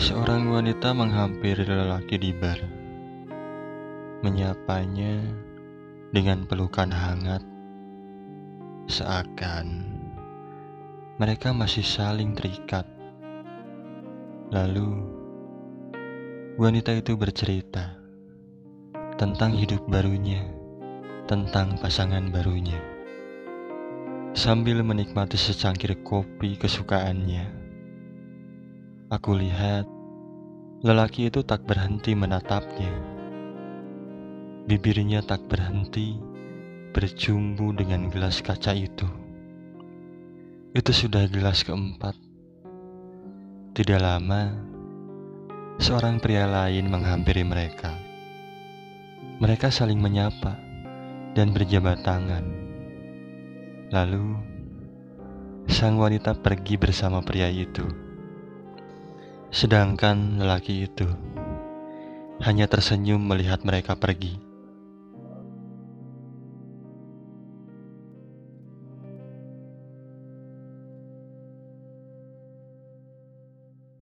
Seorang wanita menghampiri lelaki di bar, menyapanya dengan pelukan hangat, seakan mereka masih saling terikat. Lalu, wanita itu bercerita tentang hidup barunya, tentang pasangan barunya, sambil menikmati secangkir kopi kesukaannya. Aku lihat lelaki itu tak berhenti menatapnya. Bibirnya tak berhenti berjumbu dengan gelas kaca itu. Itu sudah gelas keempat. Tidak lama, seorang pria lain menghampiri mereka. Mereka saling menyapa dan berjabat tangan. Lalu, sang wanita pergi bersama pria itu. Sedangkan lelaki itu hanya tersenyum melihat mereka pergi.